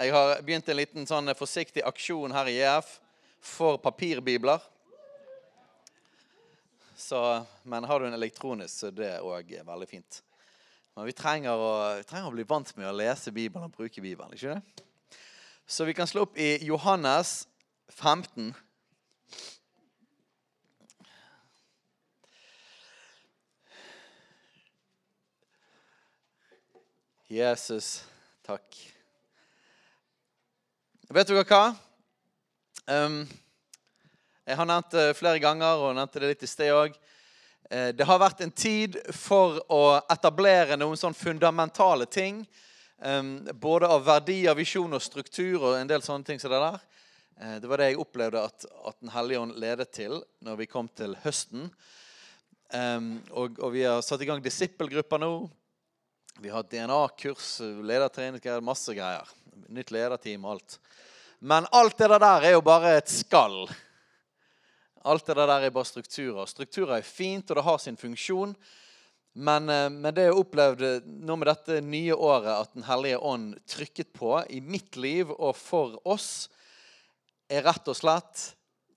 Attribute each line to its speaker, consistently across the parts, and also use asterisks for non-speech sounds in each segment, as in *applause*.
Speaker 1: Jeg har begynt en liten sånn forsiktig aksjon her i EF for papirbibler. Så, men har du en elektronisk, så det er òg veldig fint. Men vi trenger, å, vi trenger å bli vant med å lese Bibelen og bruke Bibelen. ikke det? Så vi kan slå opp i Johannes 15. Jesus, takk. Vet dere hva? Um, jeg har nevnt det flere ganger og nevnte det litt i sted òg. Det har vært en tid for å etablere noen sånn fundamentale ting. Både av verdier, visjon og struktur og en del sånne ting som det der. Uh, det var det jeg opplevde at, at Den hellige ånd ledet til når vi kom til høsten. Og, og, vi har satt i gang disippelgrupper nå. Vi har DNA-kurs, ledertrening, masse greier. Nytt lederteam og alt. Men alt det der er jo bare et skall. Alt det der er bare strukturer. Strukturer er fint, og det har sin funksjon. Men, men det jeg opplevde nå med dette nye året at Den hellige ånd trykket på i mitt liv og for oss, er rett og slett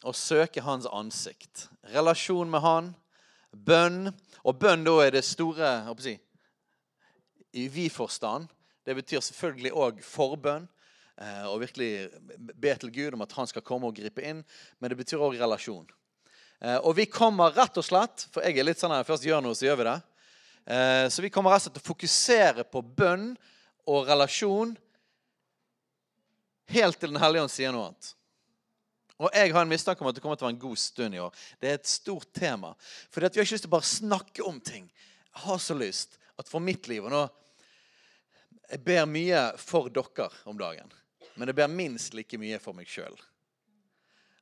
Speaker 1: å søke hans ansikt. Relasjon med han, bønn. Og bønn da er det store jeg i vid forstand. Det betyr selvfølgelig òg forbønn. Og virkelig be til Gud om at han skal komme og gripe inn. Men det betyr òg relasjon. Og vi kommer rett og slett For jeg er litt sånn at først gjør noe, så gjør vi det. Så vi kommer rett og slett til å fokusere på bønn og relasjon helt til Den hellige ånd sier noe annet. Og jeg har en mistanke om at det kommer til å være en god stund i år. Det er et stort tema. For vi har ikke lyst til å bare snakke om ting. Jeg har så lyst at for mitt liv Og nå Jeg ber mye for dere om dagen. Men jeg ber minst like mye for meg sjøl.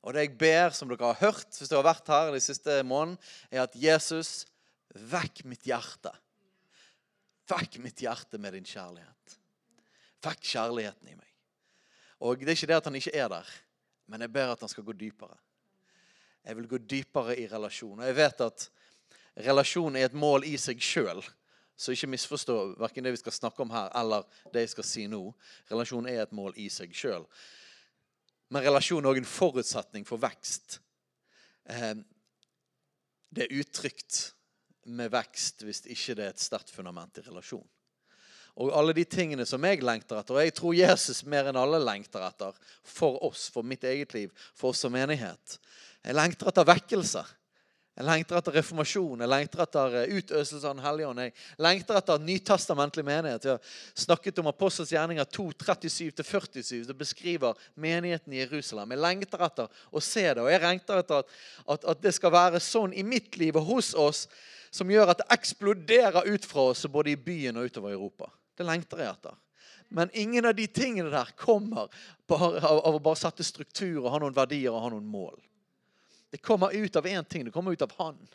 Speaker 1: Og det jeg ber, som dere har hørt hvis dere har vært her de siste måneden, er at Jesus Vekk mitt hjerte. Vekk mitt hjerte med din kjærlighet. Vekk kjærligheten i meg. Og Det er ikke det at han ikke er der, men jeg ber at han skal gå dypere. Jeg vil gå dypere i relasjon. Og jeg vet at relasjon er et mål i seg sjøl. Så ikke misforstå verken det vi skal snakke om her, eller det jeg skal si nå. Relasjon er et mål i seg sjøl. Men relasjon er òg en forutsetning for vekst. Eh, det er utrygt med vekst hvis ikke det er et sterkt fundament i relasjon. Og alle de tingene som jeg lengter etter, og jeg tror Jesus mer enn alle lengter etter for oss, for mitt eget liv, for oss som menighet. Jeg lengter etter vekkelse. Jeg lengter etter reformasjon, jeg lengter etter eh, utøselse av Den hellige ånd. Jeg lengter etter nytestamentlig menighet. Jeg har snakket om Apostels gjerninger 2.37-47. Det beskriver menigheten i Jerusalem. Jeg lengter etter å se det. Og jeg lengter etter at, at, at det skal være sånn i mitt liv og hos oss som gjør at det eksploderer ut fra oss både i byen og utover Europa. Det lengter jeg etter. Men ingen av de tingene der kommer bare av, av å bare sette struktur og ha noen verdier og ha noen mål. Det kommer ut av én ting. Det kommer ut av Han.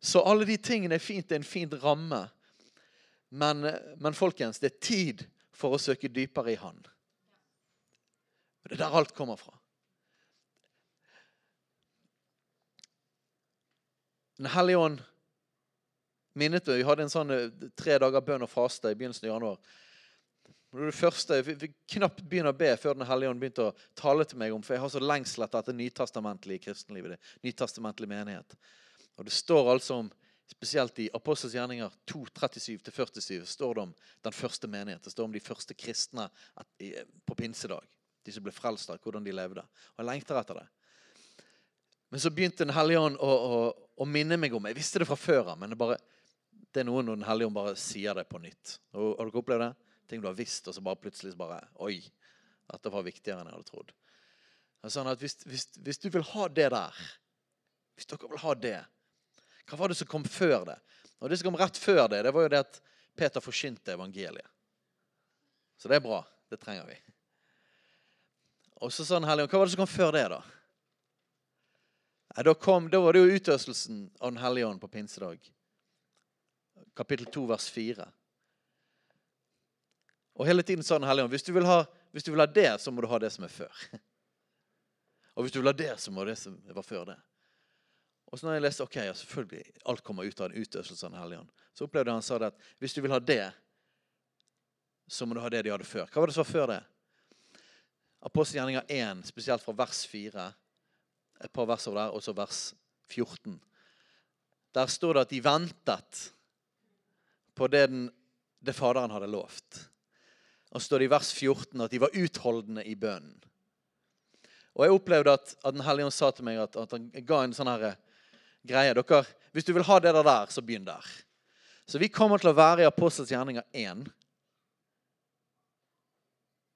Speaker 1: Så alle de tingene er fint. Det er en fin ramme. Men, men folkens, det er tid for å søke dypere i Han. Det er der alt kommer fra. Den hellige ånd minnet. Vi hadde en sånn eh, tre dager bønn og faste i begynnelsen av januar. Var det første, Jeg fikk knapt begynne å be før Den hellige ånd begynte å tale til meg om For jeg har så lengsel etter det nytestamentlige kristenlivet. det nytestamentlige menighet. Og Det står altså om Spesielt i Apostels gjerninger 2, 37-47 står det om den første menighet. Det står om de første kristne på pinsedag. De som ble frelst av hvordan de levde. Og jeg lengter etter det. Men så begynte Den hellige ånd å, å, å, minne meg om Jeg visste det fra før av, men det, bare, det er noe når Den hellige ånd bare sier det på nytt. Og, har dere opplevd det? Ting du har visst, og så bare plutselig bare Oi, dette var viktigere enn jeg hadde trodd. Sånn at hvis, hvis, hvis du vil ha det der, hvis dere vil ha det hva var det som kom før det? Og Det som kom rett før det, det var jo det at Peter forsynte evangeliet. Så det er bra. Det trenger vi. Og så sa han hellige Hva var det som kom før det, da? Da, kom, da var det jo utøselsen av Den hellige ånd på pinsedag. Kapittel 2, vers 4. Og hele tiden sa Den hellige ånd hvis du, ha, hvis du vil ha det, så må du ha det som er før. *laughs* Og hvis du vil ha det, så må det som var før det. Og så når jeg leste ok, ja, selvfølgelig, alt kommer ut av en utøvelse av Den hellige ånd, så opplevde han sa det at hvis du vil ha det, så må du ha det de hadde før. Hva var det som var før det? Apostelgjerninga 1, spesielt fra vers 4, et par vers over der, og så vers 14. Der står det at de ventet på det, den, det Faderen hadde lovt. Og så står det i vers 14 at de var utholdende i bønnen. Og jeg opplevde at, at Den hellige ånd sa til meg at, at han ga en sånn herre greie. Dere, hvis du vil ha det der, så begynn der. Så vi kommer til å være i Apostels gjerninger 1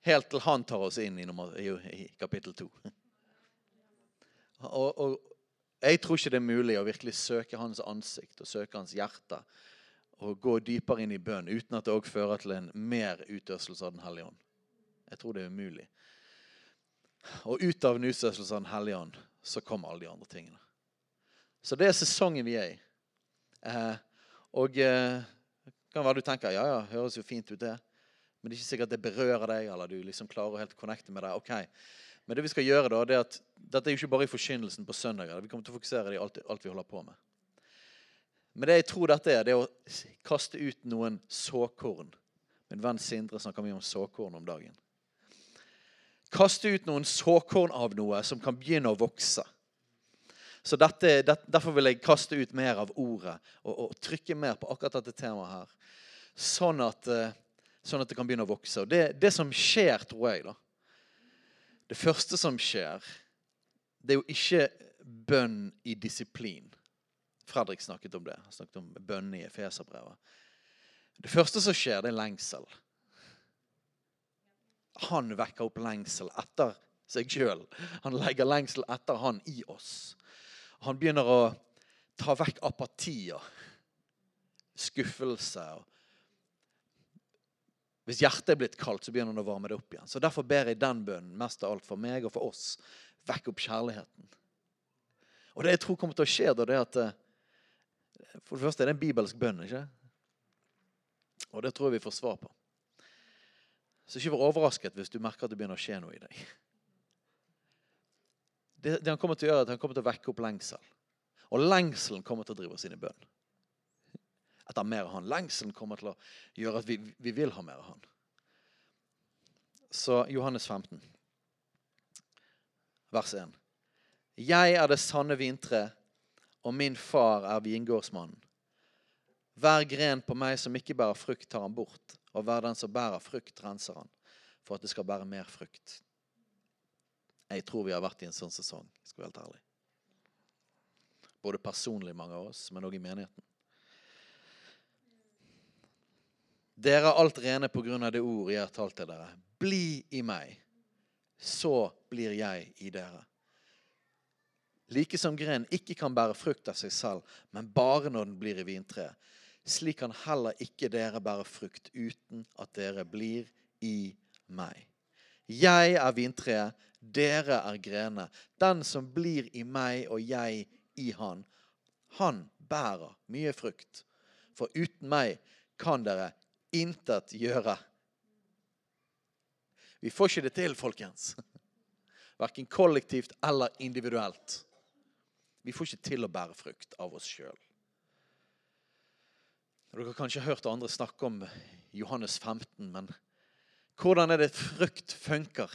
Speaker 1: helt til han tar oss inn i, nummer, i, i kapittel 2. Og, og, jeg tror ikke det er mulig å virkelig søke hans ansikt og søke hans hjerte og gå dypere inn i bønn uten at det òg fører til en mer utøstelse av Den hellige ånd. Jeg tror det er umulig. Og ut av en utøstelse av Den hellige ånd så kommer alle de andre tingene. Så det er sesongen vi er i. Eh, og eh, kan være du tenker ja, ja, høres jo fint ut, det. Men det er ikke sikkert det berører deg, eller du liksom klarer å helt connecte med det. ok. Men det vi skal gjøre da, det er at dette er jo ikke bare i forkynnelsen på søndager. Vi kommer til å fokusere i alt, alt vi holder på med. Men det jeg tror dette er, det er å kaste ut noen såkorn. Min venn Sindre snakker mye om såkorn om dagen. Kaste ut noen såkorn av noe som kan begynne å vokse. Så dette, det, Derfor vil jeg kaste ut mer av ordet og, og, trykke mer på akkurat dette temaet her. Sånn at, eh, sånn at det kan begynne å vokse. Og det, det, som skjer, tror jeg da, Det første som skjer, det er jo ikke bønn i disiplin. Fredrik snakket om det. Han snakket om bønn i Efeserbrevet. Det første som skjer, det er lengsel. Han vekker opp lengsel etter seg sjøl. Han legger lengsel etter han i oss. Han begynner å ta vekk apati og skuffelse. Hvis hjertet er blitt kaldt, så begynner han å varme det opp igjen. Så Derfor ber jeg den bønnen mest av alt for meg og for oss. Vekk opp kjærligheten. Og det jeg tror kommer til å skje, da, det er at eh, For det første er det en bibelsk bønn, ikke Og det tror jeg vi får svar på. Så ikke vær overrasket hvis du merker at det begynner å skje noe i deg. Det, det, han kommer til å gjøre, er at han kommer til å vekke opp lengsel. Og lengselen kommer til å drive oss inn i bønn. Etter mer av han. Lengselen kommer til å gjøre at vi, vi vil ha mer av han. Så Johannes 15, vers 1. Jeg er det sanne vintre, og min far er vingårdsmannen. Hver gren på meg som ikke bærer frukt, tar han bort, og hver den som bærer frukt, renser han, for at det skal bære mer frukt. Jeg tror vi har vært i en sånn sesong. skal være helt ærlig. Både personlig, mange av oss, men òg i menigheten. Dere er alt rene på grunn av det ord jeg har talt til dere. Bli i meg, så blir jeg i dere. Like som grenen ikke kan bære frukt av seg selv, men bare når den blir i vintreet. Slik kan heller ikke dere bære frukt uten at dere blir i meg. Jeg er vintreet, dere er grenene. Den som blir i meg og jeg i han, han bærer mye frukt. For uten meg kan dere intet gjøre. Vi får ikke det til, folkens. Verken kollektivt eller individuelt. Vi får ikke til å bære frukt av oss sjøl. Dere har kanskje hørt andre snakke om Johannes 15, men hvordan er det frukt funker?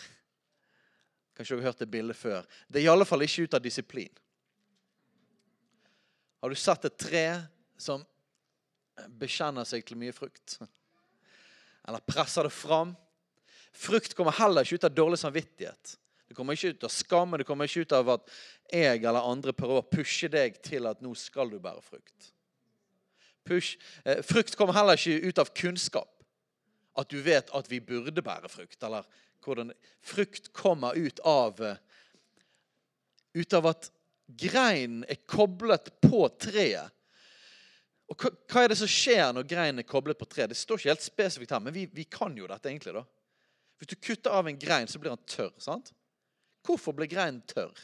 Speaker 1: Kanskje dere har hørt det bildet før. Det er i alle fall ikke ut av disiplin. Har du sett et tre som bekjenner seg til mye frukt. Eller presser det fram. Frukt kommer heller ikke ut av dårlig samvittighet. Det kommer ikke ut av skam, det kommer ikke ut av at jeg eller andre prøver å pushe deg til at nå skal du bære frukt. Push. Eh, frukt kommer heller ikke ut av kunnskap. At du vet at vi burde bære frukt. Eller hvordan Frukt kommer ut av eh, Ut av at greinen er koblet på treet. Og hva, er det som skjer når greinen er koblet på treet? Det står ikke helt spesifikt her, men vi, vi kan jo dette egentlig. da. Hvis du kutter av en grein, så blir den tørr. sant? Hvorfor ble greinen tørr?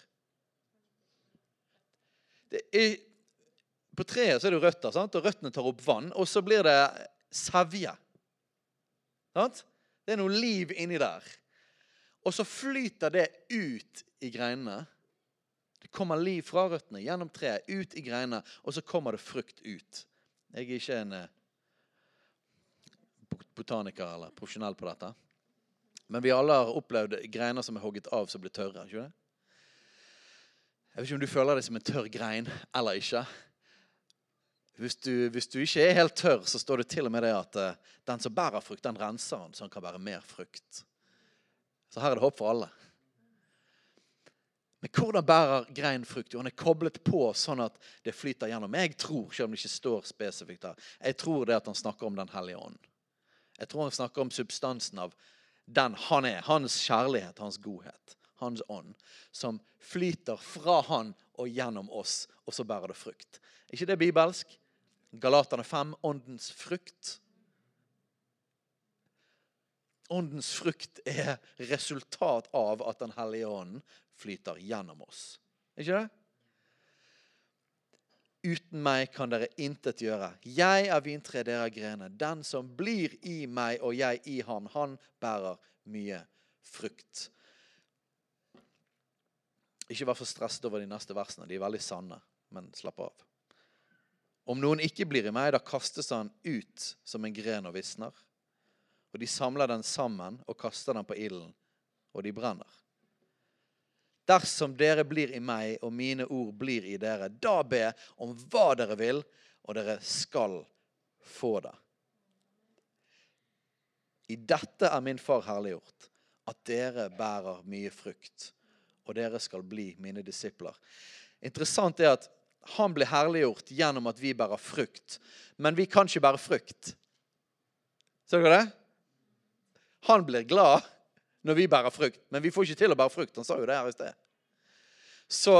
Speaker 1: Er, på treet så er det røtter, sant? og røttene tar opp vann. Og så blir det sevje. Sant? Det er noe liv inni der. Og så flyter det ut i greinene. Det kommer liv fra røttene gjennom treet, ut i greinene, og så kommer det frukt ut. Jeg er ikke en eh, botaniker eller profesjonell på dette. Men vi alle har opplevd greiner som er hogget av, som blir tørre. ikke det? Jeg vet ikke om du føler deg som en tørr grein eller ikke. Hvis du, hvis du, ikke er helt tørr, så står det til og med det at uh, den som bærer frukt, den renser den, så han kan bære mer frukt. Så her er det håp for alle. Men hvordan bærer grein frukt? Jo, han er koblet på sånn at det flyter gjennom. Jeg tror, selv om det ikke står spesifikt her, jeg tror det at han snakker om Den hellige ånd. Jeg tror han snakker om substansen av den han er. Hans kjærlighet, hans godhet, hans ånd. Som flyter fra han og gjennom oss, og så bærer det frukt. Er ikke det bibelsk? Galaterne 5, åndens frukt. Åndens frukt er resultat av at Den hellige ånden flyter gjennom oss. Er ikke det? Uten meg kan dere intet gjøre. Jeg er vintreet, dere er grener. Den som blir i meg og jeg i ham, han bærer mye frukt. Ikke vær for stresset over de neste versene. De er veldig sanne, men slapp av. Om noen ikke blir i meg, da kastes han ut som en gren og visner. Og de samler den sammen og kaster den på ilden, og de brenner. Dersom dere blir i meg, og mine ord blir i dere, da be om hva dere vil, og dere skal få det. I dette er min far herliggjort, at dere bærer mye frukt, og dere skal bli mine disipler. Interessant er at han blir herliggjort gjennom at vi bærer frukt. Men vi kan ikke bære frukt. Ser dere det? Han blir glad når vi bærer frukt, men vi får ikke til å bære frukt. Han sa jo det her i sted. Så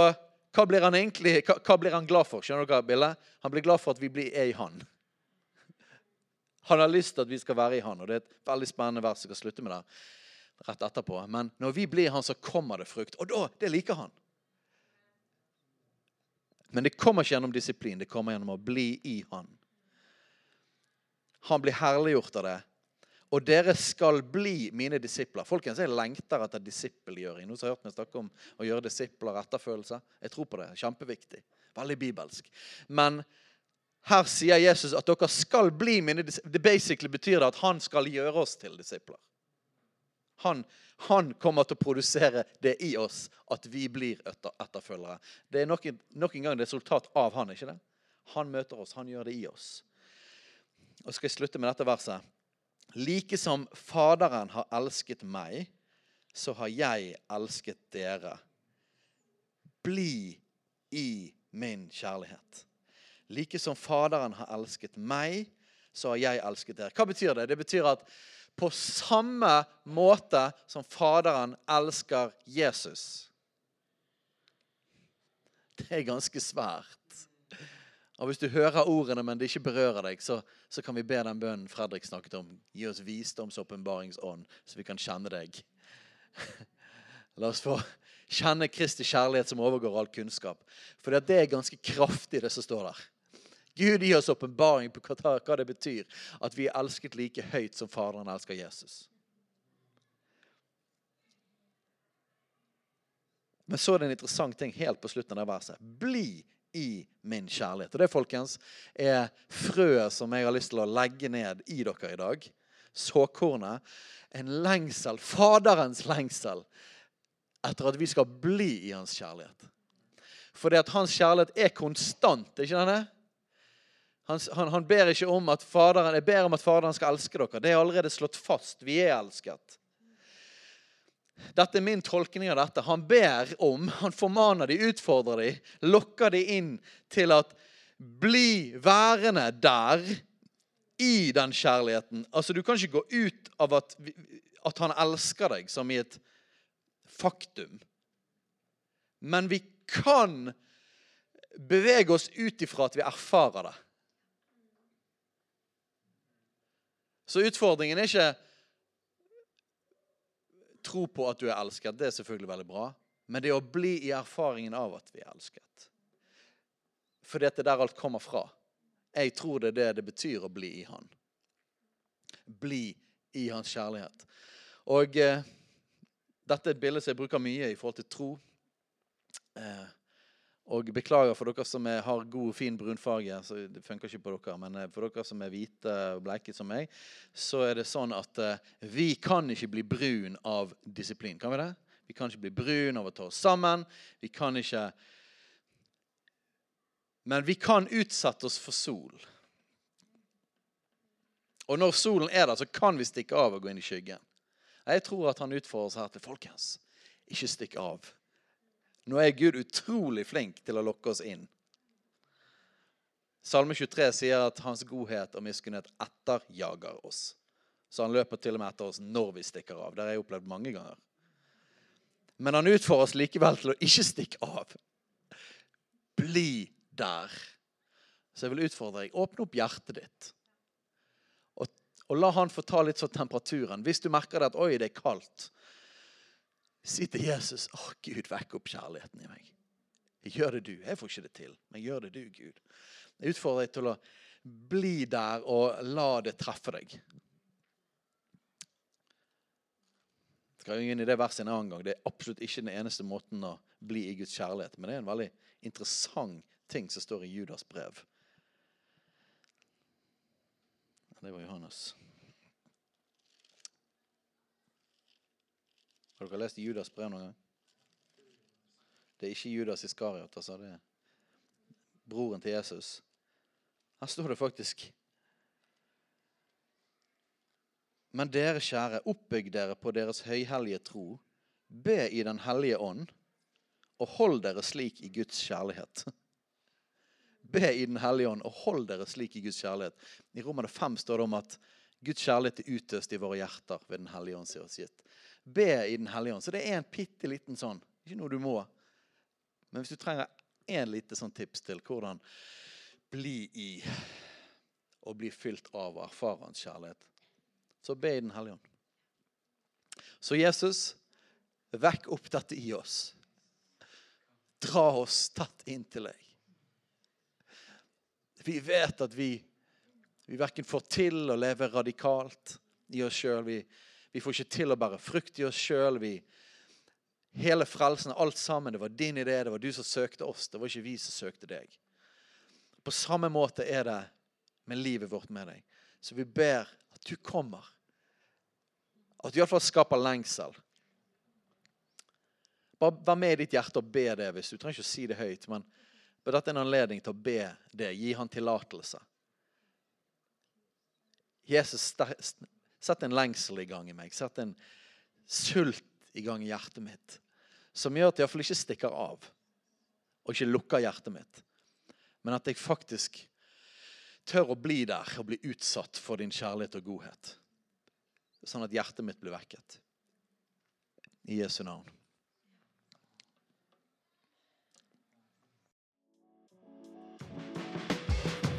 Speaker 1: hva blir han egentlig hva, hva blir han glad for? Skjønner dere bildet? Han blir glad for at vi blir er i han. *laughs* Han har lyst til at vi skal være i han, og det er et veldig spennende vers. Jeg skal slutte med det rett etterpå. Men når vi blir han, så kommer det frukt. Og da, det liker han. Men det kommer ikke gjennom disiplin. Det kommer gjennom å bli i han. Han blir herliggjort av det og dere skal bli mine disipler. Folkens, Jeg lengter etter disippelgjøring. Noen som har hørt meg snakke om å gjøre disipler etterfølelse. Jeg tror på det. Kjempeviktig. Veldig bibelsk. Men her sier Jesus at dere skal bli mine disipler. Det basically betyr det at han skal gjøre oss til disipler. Han, han, kommer til å produsere det i oss, at vi blir etterfølgere. Det er nok, nok en gang resultat av han, ikke det? Han møter oss, han gjør det i oss. Og skal jeg slutte med dette verset. Like som Faderen har elsket meg, så har jeg elsket dere. Bli i min kjærlighet. Like som Faderen har elsket meg, så har jeg elsket dere. Hva betyr det? Det betyr at på samme måte som Faderen elsker Jesus Det er ganske svært. Og Hvis du hører ordene, men det ikke berører deg, så, så kan vi be den bønnen Fredrik snakket om. Gi oss visdomsåpenbaringsånd, så vi kan kjenne deg. *laughs* La oss få kjenne Kristi kjærlighet som overgår all kunnskap. For det er ganske kraftig, det som står der. Gud gir oss åpenbaring på hva det betyr at vi er elsket like høyt som Faderen elsker Jesus. Men så er det en interessant ting helt på slutten av verset. Bli i min kjærlighet. Og det folkens, er frøet som jeg har lyst til å legge ned i dere i dag. Såkornet. En lengsel, Faderens lengsel, etter at vi skal bli i hans kjærlighet. For det at hans kjærlighet er konstant, ikke det? Han, han, han ber ikke om at faderen, jeg ber om at Faderen skal elske dere. Det er allerede slått fast. Vi er elsket. Dette er min tolkning av dette. Han ber om, han formaner de, utfordrer de, lokker de inn til at bli værende der i den kjærligheten. Altså, Du kan ikke gå ut av at, at han elsker deg, som i et faktum. Men vi kan bevege oss ut ifra at vi erfarer det. Så utfordringen er ikke tro på at du er elsket. Det er selvfølgelig veldig bra. Men det å bli i erfaringen av at vi er elsket. For det er der alt kommer fra. Jeg tror det er det det betyr å bli i Han. Bli i Hans kjærlighet. Og eh, dette er et bilde som jeg bruker mye i forhold til tro. Eh, og beklager for dere som er, har god, fin brunfarge. så Det funker ikke på dere. Men eh, for dere som er hvite og bleike som meg, så er det sånn at uh, vi kan ikke bli brun av disiplin. Kan vi det? Vi kan ikke bli brun av å ta oss sammen. Vi kan ikke Men vi kan utsette oss for sol. Og når solen er der, så kan vi stikke av og gå inn i skyggen. Jeg tror at han utfordrer oss her til folkens. Ikke stikk av. Nå er Gud utrolig flink til å lokke oss inn. Salme 23 sier at hans godhet og miskunnhet etterjager oss. Så han løper til og med etter oss når vi stikker av. Det har jeg opplevd mange ganger. Men han utfordrer oss likevel til å ikke stikke av. Bli der. Så jeg vil utfordre deg. Åpne opp hjertet ditt. Og, og la han få ta litt sånn temperaturen. Hvis du merker det at oi, det er kaldt, Si til Jesus å Gud, vekk opp kjærligheten i meg. Gjør det du. Jeg får ikke det til, men gjør det du, Gud. Jeg utfordrer deg til å bli der og la det treffe deg. Jeg skal inn i det verset en annen gang. Det er absolutt ikke den eneste måten å bli i Guds kjærlighet. Men det er en veldig interessant ting som står i Judas brev. Det var Johannes. Har dere lest Judas brev noen gang? Det er ikke Judas Iskariot, altså. Det er broren til Jesus. Her står det faktisk Men dere kjære, oppbygg dere på deres høyhellige tro. Be i Den hellige ånd, og hold dere slik i Guds kjærlighet. *laughs* Be i Den hellige ånd, og hold dere slik i Guds kjærlighet. I Romerne 5 står det om at Guds kjærlighet er utøst i våre hjerter ved Den hellige ånd, sier oss gitt be i Den hellige ånd. Så det er en bitte liten sånn. Ikke noe du må. Men hvis du trenger en lite sånn tips til hvordan bli i og bli fylt av og kjærlighet, så be i Den hellige ånd. Så Jesus, vekk opp dette i oss. Dra oss tatt inn til deg. Vi vet at vi, vi verken får til å leve radikalt i oss sjøl. Vi, vi får ikke til å bære frukt i oss sjøl. Hele frelsen, alt sammen, det var din idé. Det var du som søkte oss. Det var ikke vi som søkte deg. På samme måte er det med livet vårt med deg. Så vi ber at du kommer. At du iallfall skaper lengsel. Bare vær med i ditt hjerte og be det. hvis Du trenger ikke å si det høyt. Men dette er en anledning til å be det. Gi han tillatelse. Jesus Sett en lengsel i gang i meg. Sett en sult i gang i hjertet mitt. Som gjør at jeg iallfall ikke stikker av og ikke lukker hjertet mitt. Men at jeg faktisk tør å bli der og bli utsatt for din kjærlighet og godhet. Sånn at hjertet mitt blir vekket. I Jesu navn.